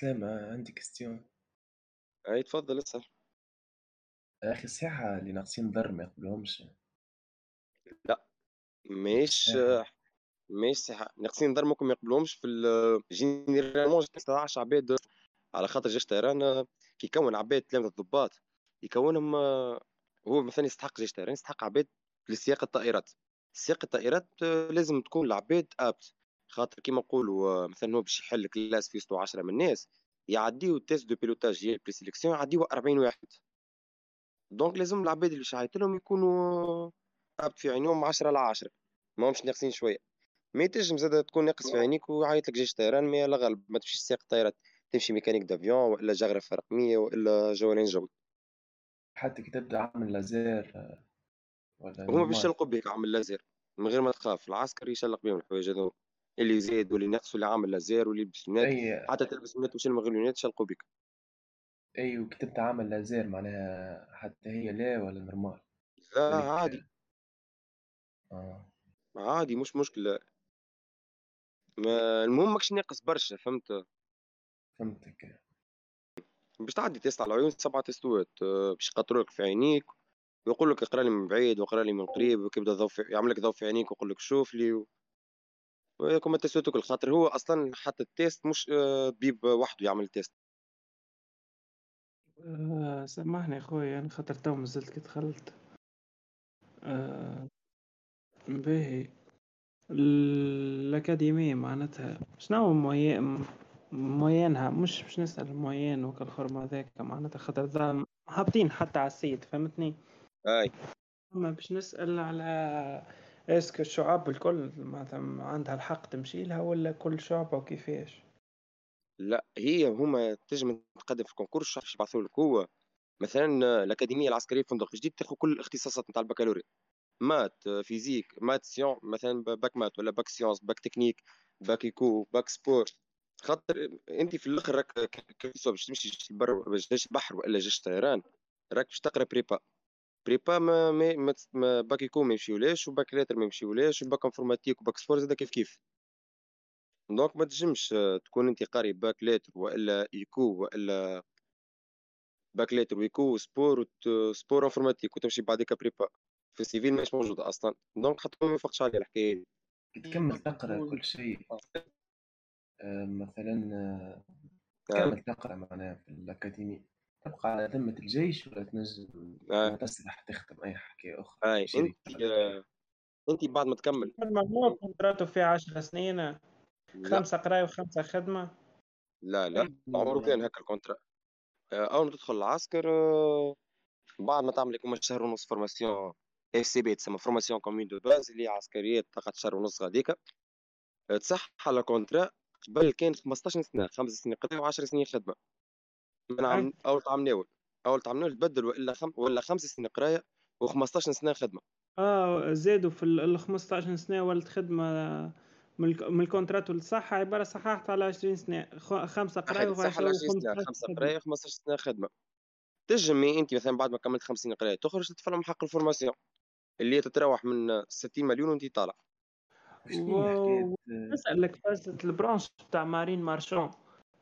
سلامة عندي كستيون أي تفضل اسأل. أخي الساعة اللي ناقصين ضر ما يقبلهمش. لا الساعة ماهيش صحة ناقصين دار ممكن ما يقبلهمش في ال- جينيرالمون 16 عباد على خاطر جيش طيران كي يكون عباد تلامذة الضباط. يكونهم آه، هو مثلا يستحق جيش طيران يستحق عباد لسياق الطائرات. سياق الطائرات آه، لازم تكون العباد ابت خاطر كيما نقولوا آه، مثلا هو باش يحل classe في 10 من الناس يعديو ال test de pilotage ديال présélection يعديو 40 واحد. donc لازم العباد اللي باش يعيط لهم يكونوا apte في عينيهم 10 على 10 ماهمش ناقصين شوية. ما تنجم زاد تكون ناقص في عينيك ويعيط لك جيش طيران mais على غالب ما تمشيش سائق طائرات تمشي mécanique d'avion وإلا جغرافيا رقميه وإلا جوالين جو حتى كي تبدأ عامل لازير آه، ولا هما باش يشلقوا بك عامل لازير من غير ما تخاف العسكر يشلق بهم الحوايج هذو اللي يزيد واللي نقص واللي عامل لازير واللي يلبس أي حتى تلبس لونات وشل من غير لونات يشلقوا بك. أي وكي تبدأ عامل لازير معناها حتى هي لا ولا نورمال لا وليك عادي. آه. عادي مش مشكلة. ما المهم ماكش ناقص برشا فهمت؟ فهمتك. باش تعدي تيست على العيون سبعة تيستوات. آه، باش يقطروا لك في عينيك ويقول لك اقرأ لي من بعيد واقرأ لي من قريب وكيبدا ضوء في... يعمل لك ضوء في عينيك ويقول لك شوف لي و... وياكم التيستات كل خاطر هو أصلا حتى التيست مش آه، طبيب وحده يعمل التيست آه، سامحني خويا أنا خاطر تو مازلت كي دخلت. آه، باهي. الأكاديمية معناتها شنو موي- موينها مش باش نسأل موين وكالخرم هذاك معناتها خاطر هابطين حتى على السيد فهمتني؟ أي. أما باش نسأل على est-ce que الشعاب الكل عندها الحق تمشي لها ولا كل شعبة وكيفاش لا هي هما تنجم تقدم في ال concours باش يبعثوا لك. هو مثلا الأكاديمية العسكرية في فندق جديد تاخذ كل الاختصاصات نتاع البكالوريا. math آه، physique math science مثلا bac math ولا bac sciences bac technique bac éco bac sport خاطر أنت في الأخر راك باش تمشي جيش البر جيش البحر والا جيش طيران؟ راك باش تقرأ prépa. prépa ما باك يكون ما يمشيولاش و bac lettres ما يمشيولاش و bac informatique و bac sport زاد كيف كيف donc ما تنجمش آه، تكون انت قاري bac lettres والا éco والا bac lettres و éco sport sport informatique وتمشي بعديك prépa في ال civil مش موجوده أصلا donc حتى ما يوافقش عليه الحكاية كي تكمل تقرا كل شيء مثلا. تكمل تقرا معناها في الأكاديمية تبقى على ذمة الجيش ولا تنجم آه. تسرح تخدم أي حكاية أخرى؟ أنت ولا آه، أنت بعد ما تكمل. المجموع contrat تو فيه عشر سنين لا. خمسة قراية وخمسة خدمة. لا لا أي عمره كان هكا ال contrat. آه، أول ما تدخل العسكر آه، بعد ما تعمل لكم شهر ونص formation FCB تسمى formation commune de base اللي هي عسكريات تقعد شهر ونص غاديكا آه، تصح على كونترا قبل كان 15 سنة خمس سنين قضاء و10 سنين خدمة. من عام أول عام ناول. أول عام ناول تبدل وإلا خم... ولا خمس سنين قراية و15 سنة خدمة. آه زادوا في ال ال 15 سنة ولد خدمة من من الكونترات والصحة. عبارة صححت على 20 سنة. خ- خمسة قراية حاجة تصح على 20 سنة. و15 خمسة خدمة. قراية 15 سنة خدمة. تجمي أنت مثلا بعد ما كملت 50 قراية تخرج تدفع لهم حق الفورماسيون اللي هي تتراوح من 60 مليون وأنت طالع. شنو هي حكاية و- آه، نسألك فازت ال branche بتاع marine marchande.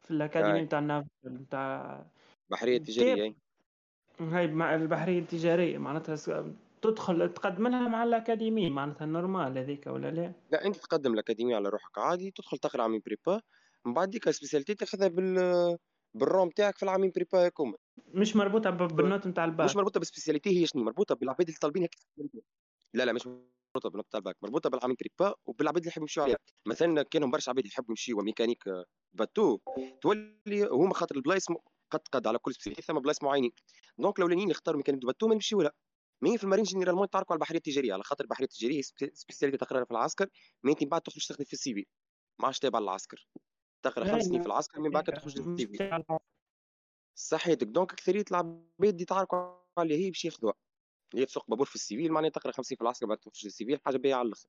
في الأكاديمية هاي بتاع ال navale بتاع بحرية كيف؟ تجاريه أي. هاي مع البحرية التجارية معناتها تدخل تقدم لها مع الأكاديمية معناتها ال normale هذيك ولا لا؟ لا أنت تقدم الأكاديمية على روحك عادي تدخل تقرأ عامين prépa من بعد ديك ال spécialité تاخذها بال بالروم تاعك في العامين prépa هاكم مش مربوطة ب- بال note نتاع مش الباك مربوطة بال spécialité هي شنو؟ مربوطة بالعباد اللي طالبين هيك لا لا مش مربوطه بالنقطة الباك مربوطة بالعامين prépa وبالعباد اللي يحبوا يمشوا عليها. مثلا كانوا برشا عباد يحبوا يمشيوا ميكانيك آه، bateau تولي هما خاطر البلايص قد قد على كل spécialité ثم بلايص معينين. donc الأولانيين يختاروا mécanique bateau ما يمشيوا لا. mais في ال marine généralement تعرفوا على البحرية التجارية على خاطر البحرية التجارية spécialité تقراها في العسكر mais انت بعد تخرج تخدم في ال civil ما عادش تابع للعسكر. تقرا خمس سنين في العسكر من بعد تخرج العصر. صحيتك دونك اكثريه العباد دي تعرفوا على هي باش ياخذوها هي تسوق بابور في السيفيل معناها تقرأ 50 في العسكر بعد تخرج للسيفيل حاجة باهية على الآخر.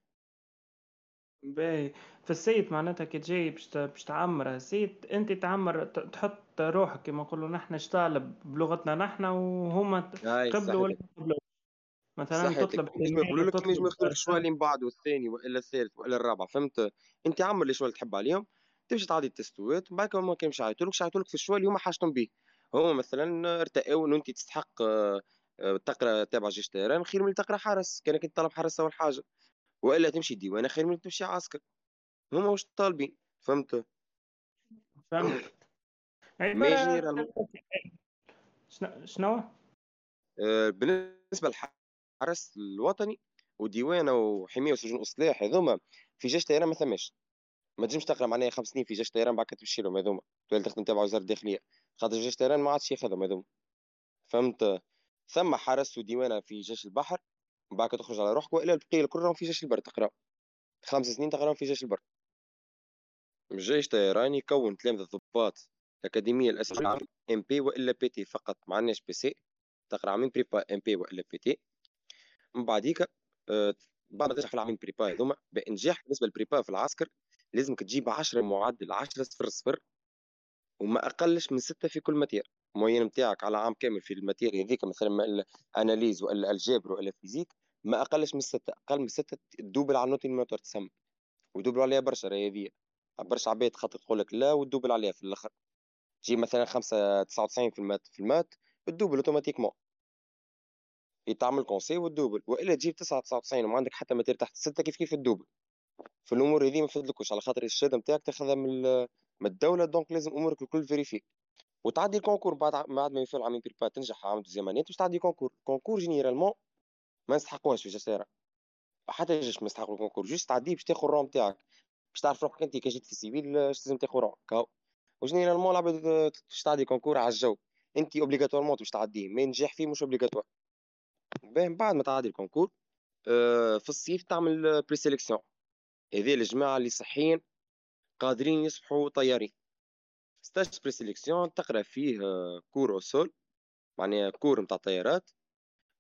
باهي. فالسيد معناتها كي تجي باش تعمر السيد أنت تعمر تحط روحك كما نقولوا نحن اشتغل بلغتنا نحن وهما قبلوا ولا قبلوا مثلا تطلب ينجموا يقولوا لك ياخذوا لك الشوال. اللي من بعده الثاني وإلا الثالث وإلا الرابع فهمت؟ أنت عمر لي choix اللي تحب عليهم تمشي تعدي ال testوات ومن بعد هما كان مش يعيطوا لك يعيطوا لك في ال choix اللي هما حاجتهم به هما مثلا ارتأوا إنه أنت تستحق آه، تقرأ تابع جيش طيران خير من تقرأ حرس كانك أنت طالب حرس أول حاجة. وإلا تمشي ديوانة خير من تمشي عسكر. هما واش طالبين؟ فهمت؟ فهمت. mais généralement شنو؟ آه، بالنسبة للحرس الوطني وديوانة وحماية وسجون اصلاح هذوما في جيش طيران ما ثماش ما تجمش تقرأ معناها خمس سنين في جيش طيران بعد تمشي لهم هذوما. تولي تخدم تبع وزارة الداخلية. خاطر جيش طيران ما عادش ياخذهم هذوما. فهمت؟ ثم حرس وديوانه في جيش البحر بعد تخرج على روحك والا البقية كلهم في جيش البر تقرا خمس سنين تقرأهم في جيش البر. جيش طيران يكون تلامذة ضباط الأكاديمية الأساسية MP وإلا PT فقط ما عندناش PC. تقرأ عامين prépa MP وإلا PT. من بعديك آه، بعد ما تنجح في العامين prépa هذوما بإنجاح بالنسبة لل prépa في العسكر لازمك تجيب 10 معدل 10 صفر صفر وما أقلش من ستة في كل matière. المعين نتاعك على عام كامل في ال matière هذيك مثلا ما analyse والا الجبر والا physique ما أقلش من ستة أقل من ستة تـ double على ال note éliminatoire تسمى و double عليها برشا راهي هذيا برشا عباد خاطر تقول لك لا وت double عليها في الأخر. تجي مثلا خمسة تسعة وتسعين في ال maths في ال maths ت double automatiquement. يتعمل conseil وال double وإلا تجيب 9 99 وما عندك حتى matière تحت الستة كيف كيف ال double. في الأمور هذه ما فدلكوش على خاطر الشهادة نتاعك تاخذها من من الدولة donc لازم أمورك الكل vérifié. وتعدي ال concours بعد بعد ما يفعل عامين prépa تنجح عام deuxième année باش تعدي concours. concours généralement ما نستحقوهاش في جسارة حتى جيش ما يستحقوا ال concours. juste تعدي باش تاخذ ال rang نتاعك. باش تعرف روحك انت كي جيت في ال civil اش لازم تاخذ rang كاو. و généralement العباد باش تعدي concours على الجو. انت obligatoirement باش تعديه. mais نجح فيه مش obligatoire باهي بعد ما تعدي ال concours آه، في الصيف تعمل pré-sélection هذي الجماعة اللي صحيين قادرين يصبحوا طيارين. stage pré-sélection تقرأ فيه cours au sol معناها cours نتاع طيارات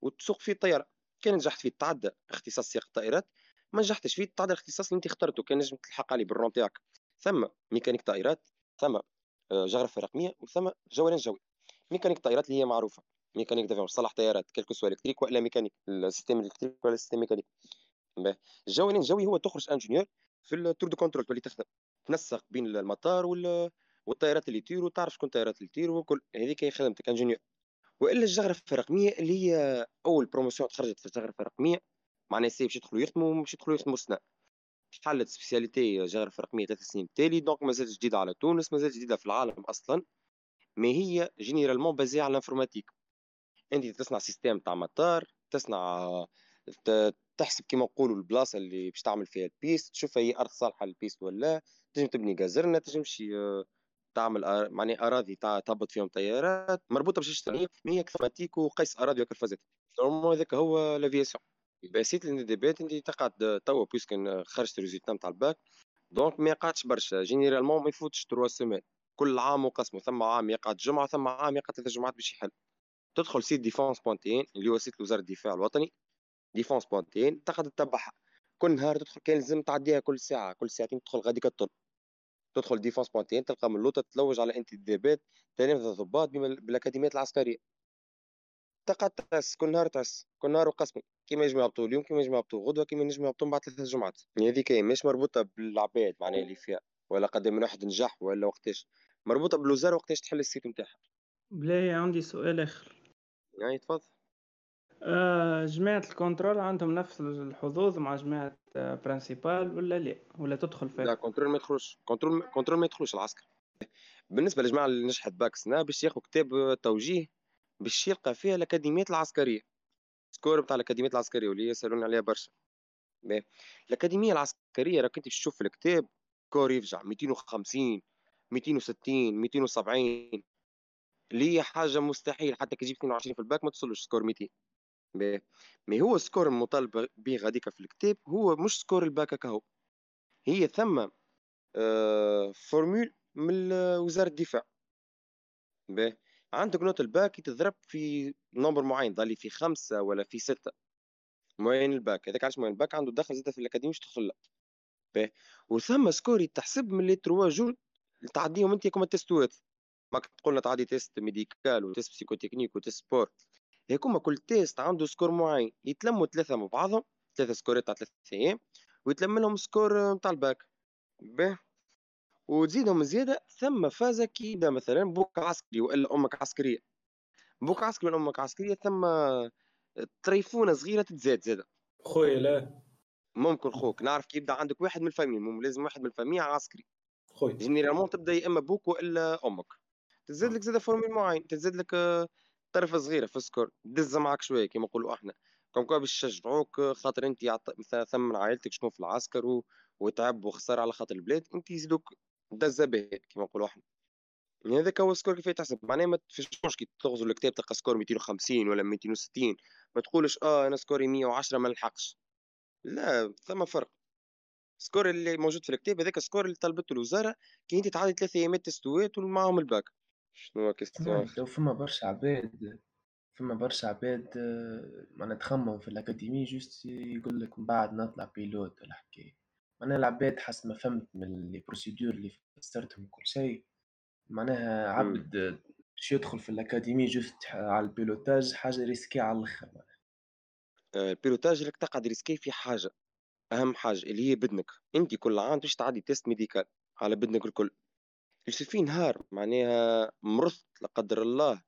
وتسوق فيه الطيارة. كان نجحت فيه تعدى اختصاص سياقة الطائرات ما نجحتش فيه تعدى الاختصاص اللي انت اخترته كان نجم تلحق عليه بال rang تاعك ثم ميكانيك طائرات ثم آه، جغرافيا رقمية وثم جولان جوي ميكانيك طائرات اللي هي معروفة mécanique d'avion صلاح طيارات quel que soit électrique والا mécanique ال système électrique ولا ال système mécanique. الجوانين الجوي هو تخرج ingénieur في ال tour de contrôle تولي تخدم. تنسق بين المطار وال... والطائرات اللي يطيروا تعرف شكون الطائرات اللي يطيروا وكل هذيك هي خدمتك ingénieur وإلا الجغرافيا الرقميه اللي هي أول promotion تخرجت في الجغرافيا الرقميه معناها سي باش يدخلوا يخدموا مش يدخلوا يخدموا سنه حلت spécialité جغرافيا رقميه ثلاث سنين تالي donc مازالت جديدة على تونس مازالت جديدة في العالم أصلا. mais هي généralement basée على ال informatique أنت تصنع système تاع مطار تصنع تحسب كيما نقولوا البلاصة اللي باش تعمل فيها البيست تشوف هي أرض صالحة للبيست ولا تنجم تبني جزرنا تنجم تعمل معناها أراضي تهبط فيهم طيارات مربوطة بشاشة تقنيه هي كثماتيك وقيس أراضي وكرفزات نورمالمون هذاك هو لافياسيون سيت ديبات انت تقعد توا بويسك خرجت الريزولتا نتاع الباك. دونك ما يقعدش برشا. جينيرالمون ما يفوتش تروا سيمين كل عام وقسمه. ثم عام يقعد جمعة ثم عام يقعد ثلاث جمعات باش يحل. تدخل site défense point tn اللي هو site وزاره الدفاع الوطني. défense point tn تقعد تتبعها. كل نهار تدخل كان لازم تعديها كل ساعة. كل ساعتين تدخل غادي كطل تدخل défense point tn تلقى من لوطه تلوج على انتدابات تلامذة ضباط بالأكاديميات العسكرية. تقعد تحس كل نهار تحس كل نهار وقسمي كيما يجمع يهبطوا اليوم كيما يجمع يهبطوا غدوة كيما ينجم يهبطوا بعد ثلاث جمعات. يعني هذيك مش مربوطة بالعباد معناها اللي فيها ولا قد من واحد نجح ولا وقتاش. مربوطة بالوزارة وقتاش تحل ال site نتاعها. باهي عندي سؤال آخر. يعني تفضل. جماعة ال contrôle عندهم نفس الحظوظ مع جماعة principale ولا لا؟ ولا تدخل فيها؟ لا contrôle ما يدخلوش. contrôle contrôle ما يدخلوش العسكر. بالنسبة للجماعه اللي نجحت باك سنا باش ياخذ كتاب توجيه باش يلقى فيها الأكاديميات العسكرية. score بتاع الأكاديميات العسكرية واللي يسالون عليها برشا. الأكاديمية العسكرية راك باش تشوف في الكتاب score يفجع 250 260 270 اللي هي حاجة مستحيل حتى كي تجيب 22 في الباك ما توصلش score 200 mais هو ال score المطالب به غاديكا في الكتاب هو مش score ال bac هكا هي ثم آه formule من وزارة الدفاع. باهي عندك note ال bac يتضرب في nombre معين ضالي في خمسة ولا في ستة. معين الباك. هذاك علاش معين الباك؟ عنده دخل زاد في ال académie باش تدخل باهي وثم score يتحسب من les trois jours تعديهم أنت كما تيستوات ماك تقولنا تعدي test médical و test psychotechnique و test sport هيكوما كل test عنده score معين يتلموا ثلاثة مع بعضهم ثلاثة سكورات تاع ثلاثة أيام ويتلم لهم score نتاع الباك. باهي. وتزيدهم زيادة ثم فازه كي يبدا مثلا بوك عسكري وإلا أمك عسكرية. بوك عسكري ولا أمك عسكرية ثم طريفونة صغيرة تتزاد زادة. خويا لا. ممكن خوك. نعرف كي يبدأ عندك واحد من ال famille المهم لازم واحد من ال famille عسكري. خويا. généralement تبدأ يا إما بوك وإلا أمك. تزاد لك زاد formule معين تزاد لك آه، طرفه صغيرة في ال score دز معك شوية كيما نقولوا إحنا. comme quoi باش يشجعوك خاطر أنت. مثلا ثم من عائلتك شكون في العسكر و... وتعب وخسر على خاطر البلاد أنت يزيدوك دزه به كيما نقولوا إحنا. يعني هذاك هو ال score كيف يتحسب معناها ما تفشوش كي تغزو الكتاب تلقى score 250 ولا 260 ما تقولش آه أنا score ي 110 ما نلحقش لا ثم فرق. ال score اللي موجود في الكتاب هذاك ال score اللي طلبته الوزارة كي أنت تعدي ثلاث أيامات تستويت ومعاهم الباك. شنو question لو فما برشا عباد فما برشا عباد آه، معناها تخمم في ال académie juste يقول لك من بعد نطلع pilote ولا حكاية معناها العباد حسب ما فهمت من les procédures اللي فسرتهم وكل شيء معناها عبد باش يدخل في ال académie juste على ال pilotage حاجة risqué على الآخر. آه، ال pilotage راك تقعد risqué في حاجة أهم حاجة اللي هي بدنك. أنت كل عام باش تعدي test médical على بدنك الكل. يوصل نهار معناها مرضت لا قدر الله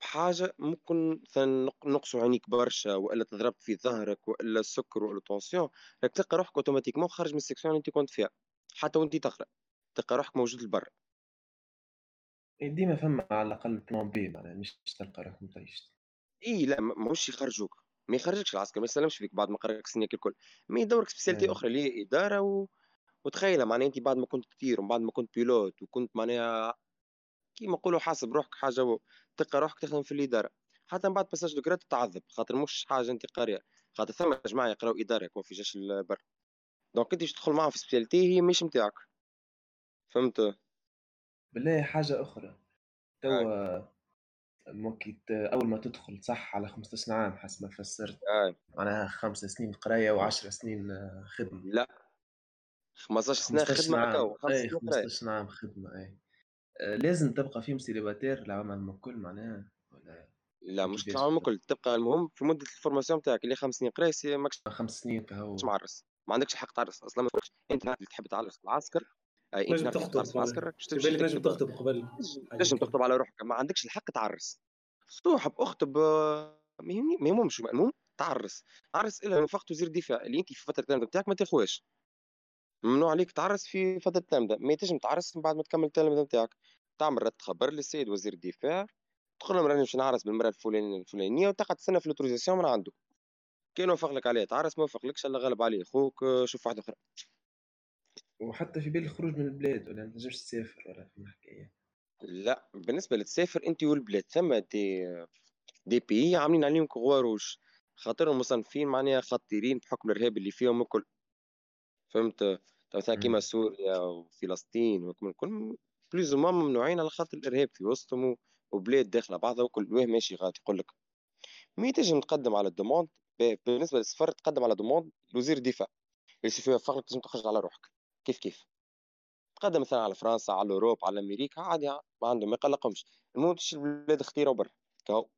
بحاجة ممكن مثلا نق- نقصوا عينيك برشا وإلا تضرب في ظهرك وإلا السكر وإلا ال tension راك تلقى روحك automatiquement خارج من ال section اللي أنت كنت فيها حتى وأنت تقرأ تلقى روحك موجود لبرا ديما فما على الأقل plan B معناها مش تلقى روحك مطيشت إي لا ما- ماهوش يخرجوك ما يخرجكش العسكر ما يسلمش فيك بعد ما قراك سنيك الكل ما يدورك spécialité إيه. أخرى اللي هي إدارة و... وتخيل معناها انت بعد ما كنت تطير ومن بعد ما كنت pilote وكنت معناها كيما نقولوا حاسب روحك حاجة. تلقى روحك تخدم في الإدارة. حتى من بعد باساج دو تتعذب خاطر مش حاجة انت قارية خاطر ثم جماعة يقراو إدارة يكون في جيش البر. donc انت تدخل معاهم في spécialité هي مش نتاعك فهمت؟ بالله حاجة أخرى. توا ممكن أول ما تدخل صح على 15 عام حسب ما فسرت. معناها خمس سنين قراية وعشر سنين آه، خدمة. لا. 15 سنة 15 خدمة عام هكا خمس أي سنين قرايه 15 عام خدمة أي آه، لازم تبقى فيهم célibataire العمل الكل معناها ولا لا مش العام بالضبط؟ الكل. تبقى المهم في مدة ال formation تاعك اللي خمس سنين قرايه سي ماكش خمس سنين كهو معرس. ما عندكش الحق تعرس أصلا ما تقولش أنت اللي تحب تعرس في العسكر اي انت اللي تحب تخطب تعرس في العسكر راك تكتب تخطب قبل. ليش تخطب على روحك ما عندكش الحق تعرس. صوحب اخطب آه، ما يهمهمش المهم تعرس. عرس الا من فقط وزير الدفاع اللي أنت في فترة التلامذه بتاعك ما تاخوهاش. ممنوع عليك تعرس في فتره التلامذه ما تنجم تعرس من بعد ما تكمل التلامذه بتاعك تعمل رد خبر للسيد وزير الدفاع تقول لهم راني باش نعرس بالمرأة الفلانية الفلانية وتقعد تستنى في ال autorisation من عنده كان وافق لك عليه تعرس ما وافقلكش الله غالب عليه خوك شوف واحدة أخرى وحتى في بال الخروج من البلاد ولا ما تنجمش تسافر ولا في حكاية لا بالنسبة لتسافر انت والبلاد ثم دي دي بي عاملين عليهم croix rouge. خاطرهم مصنفين معناها خطيرين بحكم الارهاب اللي فيهم الكل. فهمت؟ مثلا كيما مم. سوريا وفلسطين وكم الكل بلوز ما ممنوعين على خاطر الإرهاب في وسطهم و- وبلاد داخلة بعضها وكل واه ماشي غادي يقول لك. mais تنجم تقدم على ال demande ب- بالنسبة للسفر تقدم على demande لوزير اللي فيها يوفق لك تنجم تخرج على روحك. كيف كيف؟ تقدم مثلا على فرنسا على أوروبا على أمريكا عادي ما عندهم ما يقلقهمش. المهم تمشي البلاد اختيره وبر كهو.